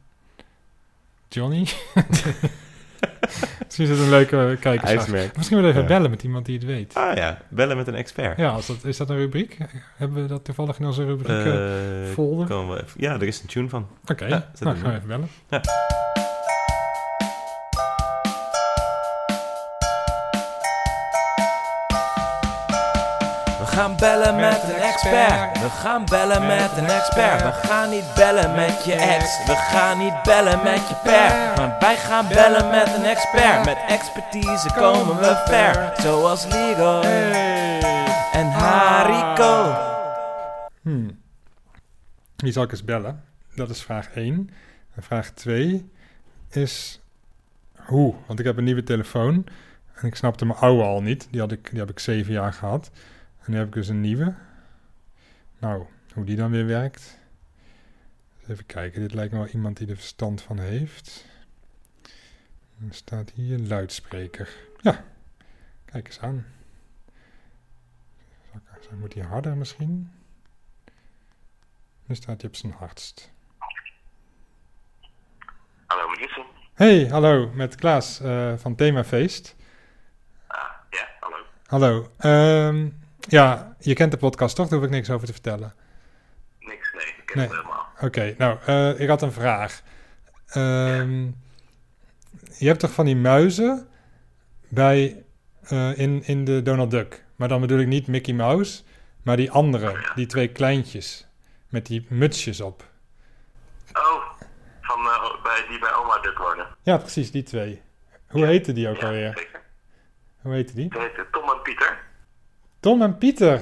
Speaker 1: Johnny? Misschien is het een leuke kijkersvraag. Misschien wel even
Speaker 2: Ja.
Speaker 1: bellen met iemand die het weet.
Speaker 2: Ah ja, bellen met een expert.
Speaker 1: Ja, als dat, is dat een rubriek? Hebben we dat toevallig in onze rubriek? eh,
Speaker 2: Eh,
Speaker 1: folder?
Speaker 2: wel even- ja, er is een tune van.
Speaker 1: Oké,
Speaker 2: ja, zet
Speaker 1: nou gaan we even bellen.
Speaker 3: We gaan bellen met een expert. We gaan bellen met een expert. We gaan niet bellen met je ex. We gaan niet bellen met je per. Maar wij gaan bellen met een expert. Met expertise komen we ver. Zoals Leroy en Hariko.
Speaker 1: Hmm. Wie zal ik eens bellen? Dat is vraag 1. En vraag 2 is hoe? Want ik heb een nieuwe telefoon. En ik snapte mijn oude al niet. Die, had ik, die heb ik zeven jaar gehad. En nu heb ik dus een nieuwe. Nou, hoe die dan weer werkt. Even kijken. Dit lijkt me wel iemand die er verstand van heeft. Er staat hier luidspreker. Ja, kijk eens aan. Moet die harder misschien? Nu staat hij op zijn hardst.
Speaker 4: Hallo, Nielsen.
Speaker 1: Hey, hallo, met Klaas eh, van Themafeest.
Speaker 4: Ah, ja, hallo.
Speaker 1: Hallo. Ehm, ja, je kent de podcast toch? Daar hoef ik niks over te vertellen.
Speaker 4: Niks, nee, ik ken
Speaker 1: Nee.
Speaker 4: het helemaal.
Speaker 1: Oké, nou, eh, ik had een vraag. Ehm, je hebt toch van die muizen bij, eh, in, in de Donald Duck? Maar dan bedoel ik niet Mickey Mouse, Maar die andere, die twee kleintjes, met die mutsjes op.
Speaker 4: Oh, van, eh, bij, die bij oma Duck wonen.
Speaker 1: Ja, precies, die twee. Hoe heette die ook
Speaker 4: Ja,
Speaker 1: alweer?
Speaker 4: zeker.
Speaker 1: Hoe heette die?
Speaker 4: Die Tom Pieter.
Speaker 1: Tom en Pieter.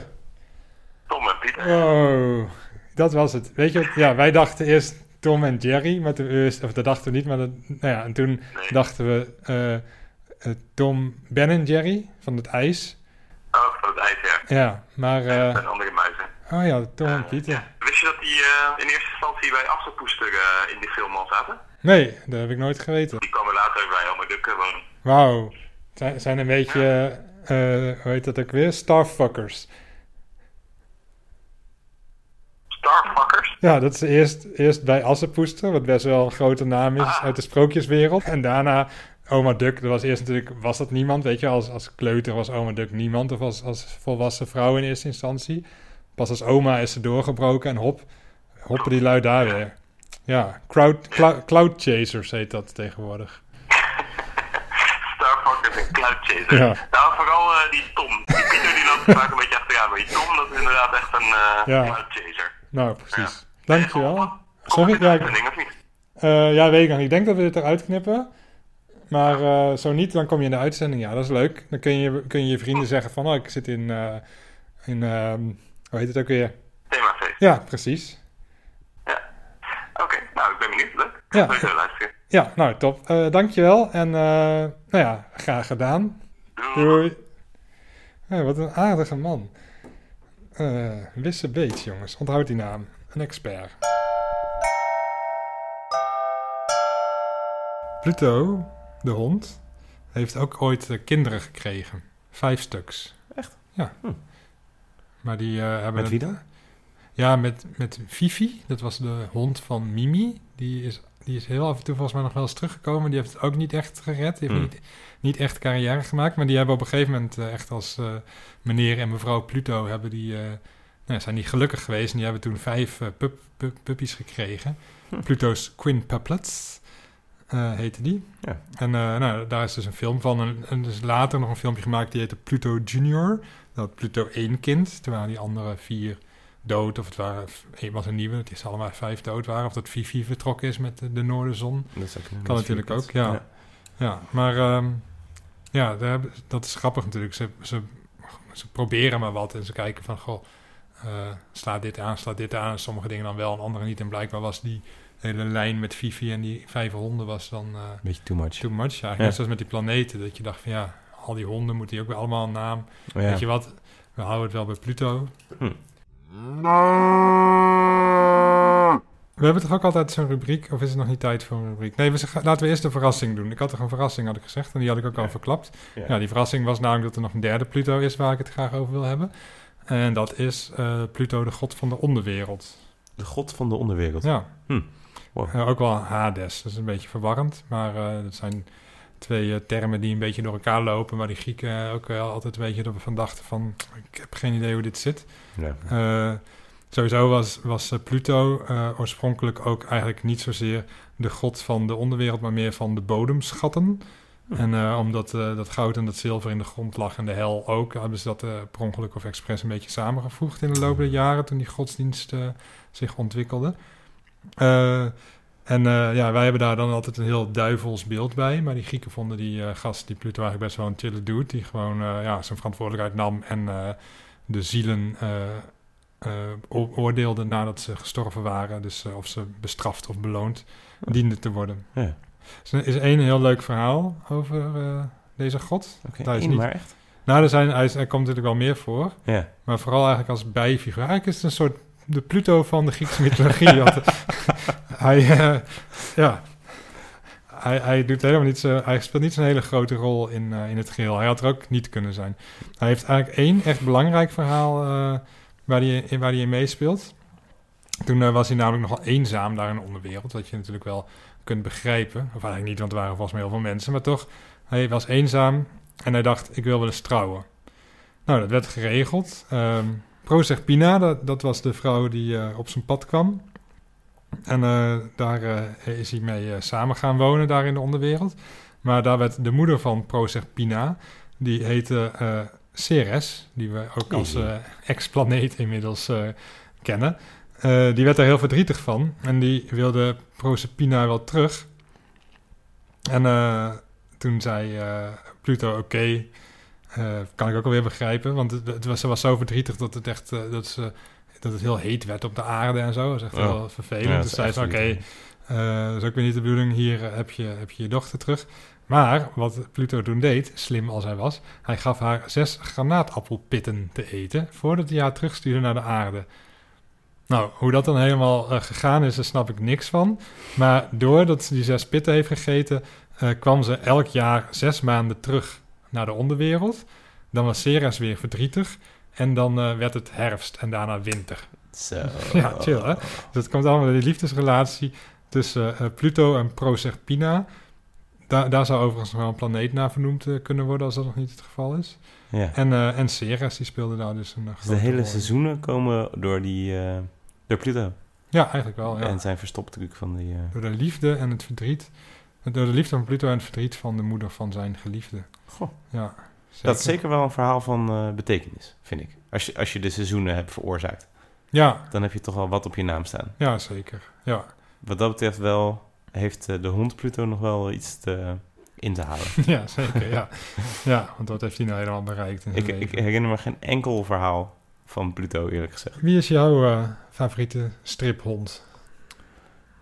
Speaker 4: Tom en Pieter.
Speaker 1: Oh, dat was het. Weet je? Ja, wij dachten eerst Tom en Jerry, maar toen, eerst- of dat dachten we niet, maar dat, nou ja, en toen
Speaker 4: Nee.
Speaker 1: dachten we eh, eh, Tom, Ben en Jerry van het ijs.
Speaker 4: Oh, van het ijs, ja.
Speaker 1: Ja, maar, eh,
Speaker 4: En andere muizen.
Speaker 1: oh ja, Tom en Pieter.
Speaker 4: Wist je dat die eh, in eerste instantie bij Assepoester eh, in die film al zaten?
Speaker 1: Nee, dat heb ik nooit geweten.
Speaker 4: Die komen later bij eh, wonen.
Speaker 1: Wauw, zijn, zijn een beetje, eh, hoe heet dat ook weer? Starfuckers.
Speaker 4: Starfuckers?
Speaker 1: Ja, dat is eerst, eerst bij Assepoester, wat best wel een grote naam is
Speaker 4: Ah.
Speaker 1: uit de sprookjeswereld. En daarna Oma Duck, dat was eerst natuurlijk, was dat niemand, weet je, als, als kleuter was Oma Duck niemand, of als, als volwassen vrouw in eerste instantie. Pas als oma is ze doorgebroken en hop, hoppen die lui daar weer. Ja, crowd, clou- cloud chasers heet dat tegenwoordig.
Speaker 4: Starfuckers en Cloud Chaser.
Speaker 1: Ja.
Speaker 4: Eh, die Tom. Die Pieter die loopt vaak een beetje achteraan. Maar die Tom, dat is inderdaad echt een eh
Speaker 1: Ja.
Speaker 4: Chaser.
Speaker 1: Nou, precies.
Speaker 4: Je
Speaker 1: Dankjewel.
Speaker 4: geholpen?
Speaker 1: Sorry, ja, ik-
Speaker 4: of niet?
Speaker 1: Eh, ja, weet ik nog niet. Ik denk dat we dit eruit knippen. Maar zo niet, dan kom je in de uitzending. Ja, dat is leuk. Dan kun je kun je, je vrienden zeggen van... Oh, ik zit in... in ehm, hoe heet het ook weer?
Speaker 4: Themafeest.
Speaker 1: Ja, precies.
Speaker 4: Ja. Oké, nou, ik ben benieuwd. Leuk.
Speaker 1: Ja.
Speaker 4: Luisteren.
Speaker 1: Ja, nou, top. Dankjewel. En nou ja, graag gedaan.
Speaker 4: Doei.
Speaker 1: Doei. Ja, wat een aardige man. Eh Wisse Beets, jongens. Onthoud die naam. Een expert. Pluto, de hond, heeft ook ooit eh, kinderen gekregen. Vijf stuks.
Speaker 2: Echt?
Speaker 1: Ja.
Speaker 2: Hm.
Speaker 1: Maar die eh, hebben...
Speaker 2: Met wie dan?
Speaker 1: Ja, met, met Fifi. Dat was de hond van Mimi. Die is, die is heel af en toe volgens mij nog wel eens teruggekomen. Die heeft het ook niet echt gered. Die heeft
Speaker 2: Hmm.
Speaker 1: niet, niet echt carrière gemaakt. Maar die hebben op een gegeven moment eh, echt als eh, meneer en mevrouw Pluto... Hebben die, eh, nou, zijn die gelukkig geweest. En die hebben toen vijf pup, pup- puppies gekregen.
Speaker 2: Hm.
Speaker 1: Pluto's quintuplets eh heette die.
Speaker 2: Ja.
Speaker 1: En nou, daar is dus een film van. En, en dus later nog een filmpje gemaakt die heette Pluto Junior. Dat Pluto één kind, terwijl die andere vier dood. Of het waren, was een nieuwe, dat is allemaal vijf dood waren. Of dat Fifi vertrokken is met de, de Noorderzon.
Speaker 2: Dat is ook een-
Speaker 1: Kan natuurlijk ook, ja. Ja, maar ehm, ja, daar dat is grappig natuurlijk. Ze, ze, ze proberen maar wat en ze kijken van, goh, eh, slaat dit aan, slaat dit aan. Sommige dingen dan wel en andere niet. En blijkbaar was die hele lijn met Fifi en die vijf honden was dan eh,
Speaker 2: Beetje too much.
Speaker 1: too much. Eigenlijk
Speaker 2: Ja.
Speaker 1: net zoals met die planeten, dat je dacht van ja, al die honden moeten die ook weer allemaal een naam.
Speaker 2: Oh, ja.
Speaker 1: Weet je wat, we houden het wel bij Pluto.
Speaker 2: Hm.
Speaker 1: We hebben toch ook altijd zo'n rubriek, of is het nog niet tijd voor een rubriek? Nee, we laten we eerst een verrassing doen. Ik had toch een verrassing, had ik gezegd, en die had ik ook al verklapt.
Speaker 2: Ja.
Speaker 1: Ja, die verrassing was namelijk dat er nog een derde Pluto is waar ik het graag over wil hebben. En dat is eh, Pluto, de god van de onderwereld.
Speaker 2: De god van de onderwereld.
Speaker 1: Ja.
Speaker 2: Hm. Wow.
Speaker 1: Eh, ook wel Hades, dat is een beetje verwarrend. Maar eh dat zijn twee eh, termen die een beetje door elkaar lopen. Maar die Grieken ook wel altijd een beetje ervan dachten van... ik heb geen idee hoe dit zit.
Speaker 2: Ja.
Speaker 1: Eh, sowieso was, was eh, Pluto oorspronkelijk ook eigenlijk niet zozeer de god van de onderwereld, maar meer van de bodemschatten.
Speaker 2: Hm.
Speaker 1: En omdat dat goud en dat zilver in de grond lag en de hel ook, hebben ze dat per ongeluk of expres een beetje samengevoegd in de loop der jaren toen die godsdienst zich ontwikkelde. En eh, ja, wij hebben daar dan altijd een heel duivels beeld bij. Maar die Grieken vonden die eh, gast, die Pluto, eigenlijk best wel een chille dude. Die gewoon eh, ja, zijn verantwoordelijkheid nam en de zielen oordeelde nadat ze gestorven waren. Dus of ze bestraft of beloond dienden te worden.
Speaker 2: Ja.
Speaker 1: Er is één heel leuk verhaal over deze god.
Speaker 2: Oké,
Speaker 1: is niet-
Speaker 2: maar echt?
Speaker 1: Nou, er, zijn, hij, er komt natuurlijk wel meer voor.
Speaker 2: Ja.
Speaker 1: Maar vooral eigenlijk als bijfiguur. Eigenlijk is het een soort de Pluto van de Griekse mythologie. Hij, eh, ja, hij, hij doet helemaal niet zo, hij speelt niet zo'n hele grote rol in, eh, in het geheel. Hij had er ook niet kunnen zijn. Hij heeft eigenlijk één echt belangrijk verhaal eh, waar, hij, in- meespeelt. Toen was hij namelijk nogal eenzaam daar in de onderwereld. Wat je natuurlijk wel kunt begrijpen. Of eigenlijk niet, want er waren volgens mij heel veel mensen. Maar toch, hij was eenzaam en hij dacht, ik wil wel eens trouwen. Nou, dat werd geregeld. Ehm Proserpina, dat, dat was de vrouw die op zijn pad kwam. En eh, daar eh, is hij mee eh, samen gaan wonen, daar in de onderwereld. Maar daar werd de moeder van Proserpina, die heette Ceres, die we ook als ex-planeet inmiddels kennen, die werd er heel verdrietig van. En die wilde Proserpina wel terug. En toen zei Pluto, oké, eh, kan ik ook alweer begrijpen. Want het, het was, ze was zo verdrietig dat het echt dat ze, dat het heel heet werd op de aarde en zo. Dat is echt
Speaker 2: Ja.
Speaker 1: heel vervelend.
Speaker 2: Ja,
Speaker 1: dus zei ze, oké,
Speaker 2: verdrietig.
Speaker 1: eh, dat is ook weer niet de bedoeling. Hier eh, heb, je, heb je je dochter terug. Maar wat Pluto toen deed, slim als hij was, hij gaf haar zes granaatappelpitten te eten voordat hij haar terugstuurde naar de aarde. Nou, hoe dat dan helemaal eh, gegaan is, daar snap ik niks van. Maar doordat ze die zes pitten heeft gegeten, kwam ze elk jaar zes maanden terug naar de onderwereld. Dan was Ceres weer verdrietig. En dan eh, werd het herfst en daarna winter.
Speaker 2: Zo.
Speaker 1: Ja, chill, hè? Dus het komt allemaal door die liefdesrelatie tussen eh, Pluto en Proserpina. Daar, daar zou overigens nog wel een planeet naar vernoemd eh, kunnen worden, als dat nog niet het geval is.
Speaker 2: Ja.
Speaker 1: En, en Ceres, die speelde daar dus een
Speaker 2: Dus de hele
Speaker 1: rol
Speaker 2: seizoenen komen door die... door Pluto.
Speaker 1: Ja, eigenlijk wel, ja.
Speaker 2: En zijn verstoptruc van die...
Speaker 1: Door de liefde en het verdriet. Door de liefde van Pluto en het verdriet van de moeder van zijn geliefde.
Speaker 2: Goh.
Speaker 1: Ja,
Speaker 2: Dat is zeker wel een verhaal van eh, betekenis, vind ik. Als je, als je de seizoenen hebt veroorzaakt,
Speaker 1: Ja,
Speaker 2: dan heb je toch wel wat op je naam staan.
Speaker 1: ja, zeker. Ja,
Speaker 2: Wat dat betreft wel, heeft eh, de hond Pluto nog wel iets te, in te halen.
Speaker 1: ja zeker, ja. Ja, want wat heeft hij nou helemaal bereikt in
Speaker 2: ik, ik
Speaker 1: leven?
Speaker 2: herinner me geen enkel verhaal van Pluto, eerlijk gezegd.
Speaker 1: Wie is jouw eh, favoriete striphond?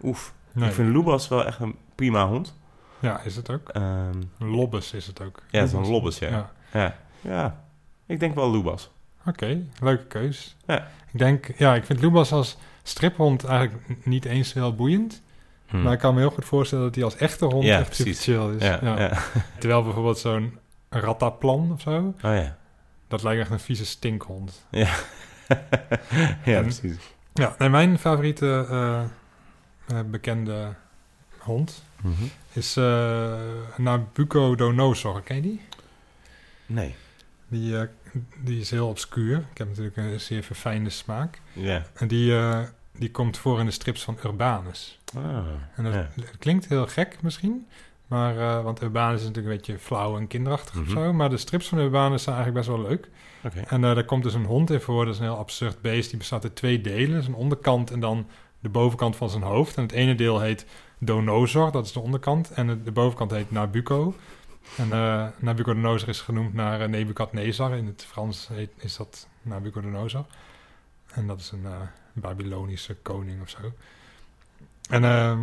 Speaker 2: Oef,
Speaker 1: Nee.
Speaker 2: ik vind Lubas wel echt een prima hond.
Speaker 1: Ja, is het ook?
Speaker 2: Ehm,
Speaker 1: Lobbes is het ook.
Speaker 2: Ja, het is een lobbes, ja.
Speaker 1: ja.
Speaker 2: Ja. ja, ik denk wel Lubas.
Speaker 1: Oké, leuke keus.
Speaker 2: Ja.
Speaker 1: Ik denk, ja, ik vind Lubas als striphond eigenlijk niet eens heel boeiend.
Speaker 2: Hm.
Speaker 1: Maar ik kan me heel goed voorstellen dat hij als echte hond
Speaker 2: Ja,
Speaker 1: echt super chill is.
Speaker 2: ja,
Speaker 1: Ja.
Speaker 2: ja.
Speaker 1: Terwijl bijvoorbeeld zo'n rataplan of zo,
Speaker 2: Oh ja.
Speaker 1: dat lijkt echt een vieze stinkhond.
Speaker 2: Ja, ja
Speaker 1: En-
Speaker 2: precies.
Speaker 1: Ja, en mijn favoriete eh, eh, bekende hond
Speaker 2: Mhm.
Speaker 1: is eh Nabucodonosor. Ken je die?
Speaker 2: Nee.
Speaker 1: Die, eh, die is heel obscuur. Ik heb natuurlijk een zeer verfijnde smaak.
Speaker 2: Ja.
Speaker 1: En die, eh, die komt voor in de strips van Urbanus.
Speaker 2: Ah,
Speaker 1: En dat klinkt heel gek misschien. Maar, eh, want Urbanus is natuurlijk een beetje flauw en kinderachtig
Speaker 2: Mhm.
Speaker 1: of zo. Maar de strips van Urbanus zijn eigenlijk best wel leuk.
Speaker 2: Oké.
Speaker 1: En daar komt dus een hond in voor. Dat is een heel absurd beest. Die bestaat uit twee delen. Zijn onderkant en dan de bovenkant van zijn hoofd. En het ene deel heet Donosor, dat is de onderkant. En de, de bovenkant heet Nabucco. En eh Nabucodonosor is genoemd naar uh, Nebukadnezar. In het Frans heet, is dat Nabucodonosor. En dat is een eh, Babylonische koning of zo. En ehm,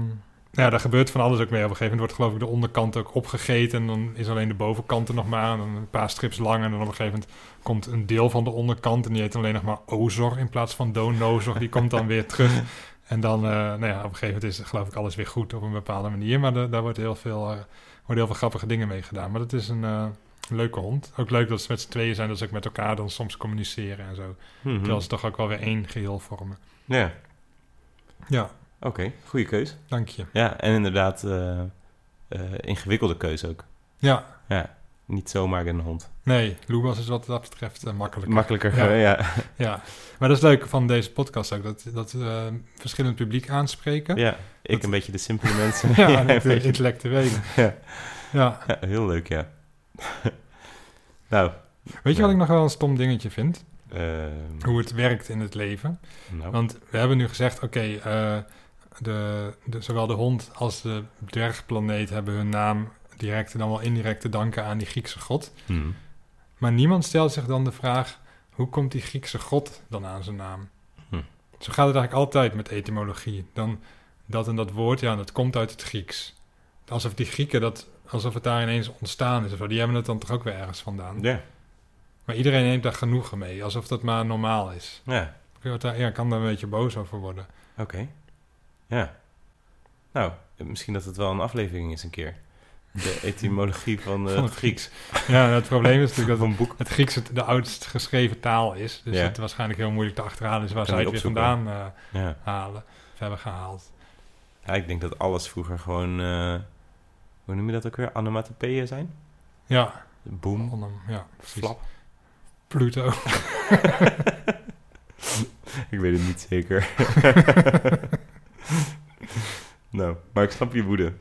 Speaker 1: ja, daar gebeurt van alles ook mee. Op een gegeven moment wordt geloof ik de onderkant ook opgegeten. En dan is alleen de bovenkant er nog maar. En een paar strips lang. En dan op een gegeven moment komt een deel van de onderkant. En die heet alleen nog maar Ozor in plaats van Donozor. Die komt dan weer terug. En dan, eh, nou ja, op een gegeven moment is geloof ik alles weer goed op een bepaalde manier. Maar de- daar wordt heel veel, eh, worden heel veel grappige dingen mee gedaan. Maar dat is een eh, leuke hond. Ook leuk dat ze met z'n tweeën zijn. Dat ze ook met elkaar dan soms communiceren en zo.
Speaker 2: Mhm.
Speaker 1: Terwijl ze toch ook wel weer één geheel vormen.
Speaker 2: Ja,
Speaker 1: Ja,
Speaker 2: oké. Goede keus.
Speaker 1: dank je.
Speaker 2: Ja, en inderdaad ingewikkelde keus ook.
Speaker 1: Ja,
Speaker 2: Ja, niet zomaar een hond.
Speaker 1: nee, Loebas is wat dat betreft eh, makkelijker.
Speaker 2: Makkelijker,
Speaker 1: Ja.
Speaker 2: eh, ja.
Speaker 1: Ja, maar dat is leuk van deze podcast ook. Dat, dat we verschillend publiek aanspreken.
Speaker 2: ja. Ik
Speaker 1: Dat-
Speaker 2: een beetje de simpele mensen.
Speaker 1: Ja, de
Speaker 2: beetje-
Speaker 1: intellectuelen.
Speaker 2: Ja.
Speaker 1: Ja.
Speaker 2: Ja, heel leuk, ja. nou,
Speaker 1: Weet je wat ik nog wel een stom dingetje vind?
Speaker 2: ehm,
Speaker 1: Hoe het werkt in het leven.
Speaker 2: nou.
Speaker 1: Want we hebben nu gezegd, oké, eh, de, de, zowel de hond als de dwergplaneet hebben hun naam direct en dan wel indirect te danken aan die Griekse god.
Speaker 2: Hmm.
Speaker 1: Maar niemand stelt zich dan de vraag, hoe komt die Griekse god dan aan zijn naam?
Speaker 2: Hm.
Speaker 1: Zo gaat het eigenlijk altijd met etymologie. Dan dat en dat woord, ja, dat komt uit het Grieks. Alsof die Grieken dat, alsof het daar ineens ontstaan is of zo. Die hebben het dan toch ook weer ergens vandaan.
Speaker 2: Ja,
Speaker 1: Maar iedereen neemt daar genoegen mee, alsof dat maar normaal is.
Speaker 2: ja,
Speaker 1: Ik ja, kan daar een beetje boos over worden.
Speaker 2: oké. Ja. Nou, misschien dat het wel een aflevering is een keer. De etymologie van, eh,
Speaker 1: Van
Speaker 2: het
Speaker 1: het
Speaker 2: Grieks.
Speaker 1: Ja, het probleem is natuurlijk dat
Speaker 2: boek.
Speaker 1: het Grieks het de oudst geschreven taal is. Dus
Speaker 2: Ja.
Speaker 1: het waarschijnlijk heel moeilijk te achterhalen is waar
Speaker 2: Kan
Speaker 1: zij het weer vandaan
Speaker 2: Ja.
Speaker 1: halen. Hebben gehaald.
Speaker 2: ja, ik denk dat alles vroeger gewoon... eh, hoe noem je dat ook weer? Onomatopeeën zijn?
Speaker 1: Ja,
Speaker 2: Boom,
Speaker 1: ja, precies.
Speaker 2: flap.
Speaker 1: Pluto.
Speaker 2: Ik weet het niet zeker. nou, maar ik snap je woede.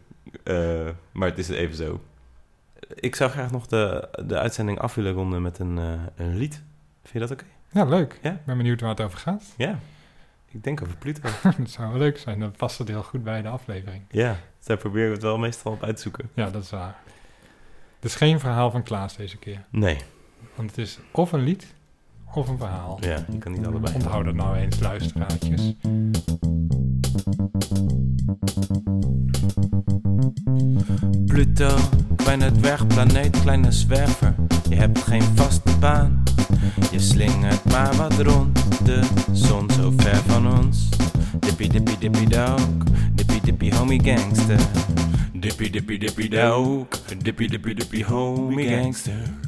Speaker 2: Eh, maar het is even zo. ik zou graag nog de, de uitzending af willen ronden met een, eh, een lied. Vind je dat oké?
Speaker 1: Ja, leuk.
Speaker 2: Ja?
Speaker 1: Ik ben benieuwd waar het over gaat.
Speaker 2: Ja. Ik denk over Pluto.
Speaker 1: dat zou wel leuk zijn. Dan past het heel goed bij de aflevering.
Speaker 2: ja, daar proberen we het wel meestal op uit te zoeken.
Speaker 1: Ja, dat is waar. Het is geen verhaal van Klaas deze keer.
Speaker 2: Nee,
Speaker 1: Want het is of een lied of een verhaal.
Speaker 2: ja, je kan niet allebei.
Speaker 1: Onthoud dat nou eens, luisteraartjes.
Speaker 3: Pluto, het dwergplaneet, kleine zwerver. Je hebt geen vaste baan. Je slingert maar wat rond, de zon zo ver van ons. Dippie dippie dippie dog, dippie dippie homie gangster. Dippie dippie dippie dog, dippie dippie dippie homie gangster.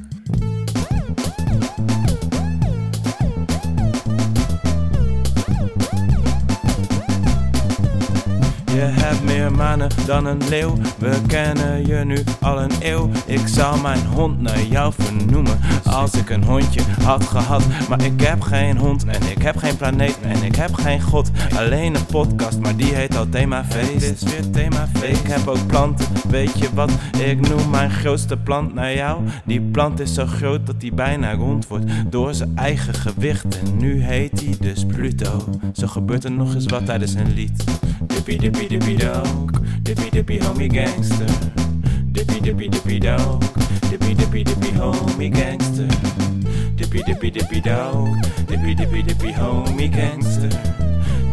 Speaker 3: Je hebt meer manen dan een leeuw. We kennen je nu al een eeuw. Ik zou mijn hond naar jou vernoemen. Als ik een hondje had gehad. Maar ik heb geen hond en ik heb geen planeet en ik heb geen god. Alleen een podcast, maar die heet al Themafeest. Het is weer Themafeest. Ik heb ook planten, weet je wat? Ik noem mijn grootste plant naar jou. Die plant is zo groot dat die bijna rond wordt door zijn eigen gewicht. En nu heet hij dus Pluto. Zo gebeurt er nog eens wat tijdens een lied. Dippie dippie dippie dog, dippie dippie homie gangster. Dippie dippie dippie dog, dippie dippie dippie homie gangster. Dippie dippie dippie dog, dippie dippie dippie homie gangster.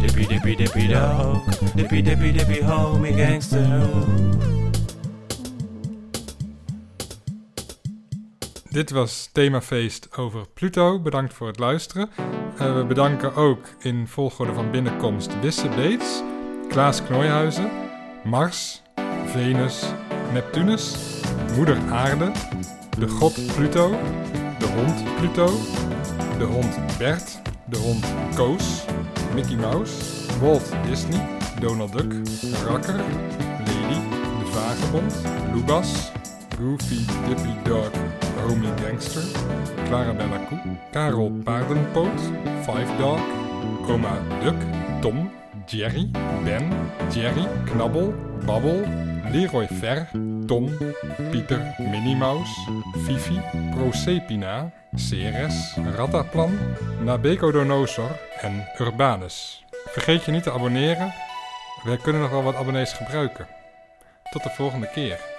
Speaker 3: Dippie dippie dippie dog, dippie dippie dippie homie gangster.
Speaker 1: Dit was Themafeest over Pluto. Bedankt voor het luisteren. Eh, we bedanken ook in volgorde van binnenkomst Wisse Beets, Klaas Knooihuizen, Mars, Venus, Neptunus, Moeder Aarde, de god Pluto, de hond Pluto, de hond Bert, de hond Koos, Mickey Mouse, Walt Disney, Donald Duck, Rakker, Lady, de Vagebond, Lubas, Goofy Dippy Dog, Homie Gangster, Clarabella Koe, Karel Paardenpoot, Five Dog, Oma Duck, Jerry, Ben, Jerry, Knabbel, Babbel, Leroy Ver, Tom, Pieter, Minnie Mouse, Fifi, Proserpina, Ceres, Rattaplan, Nabecodonosor en Urbanus. Vergeet je niet te abonneren. Wij kunnen nog wel wat abonnees gebruiken. Tot de volgende keer.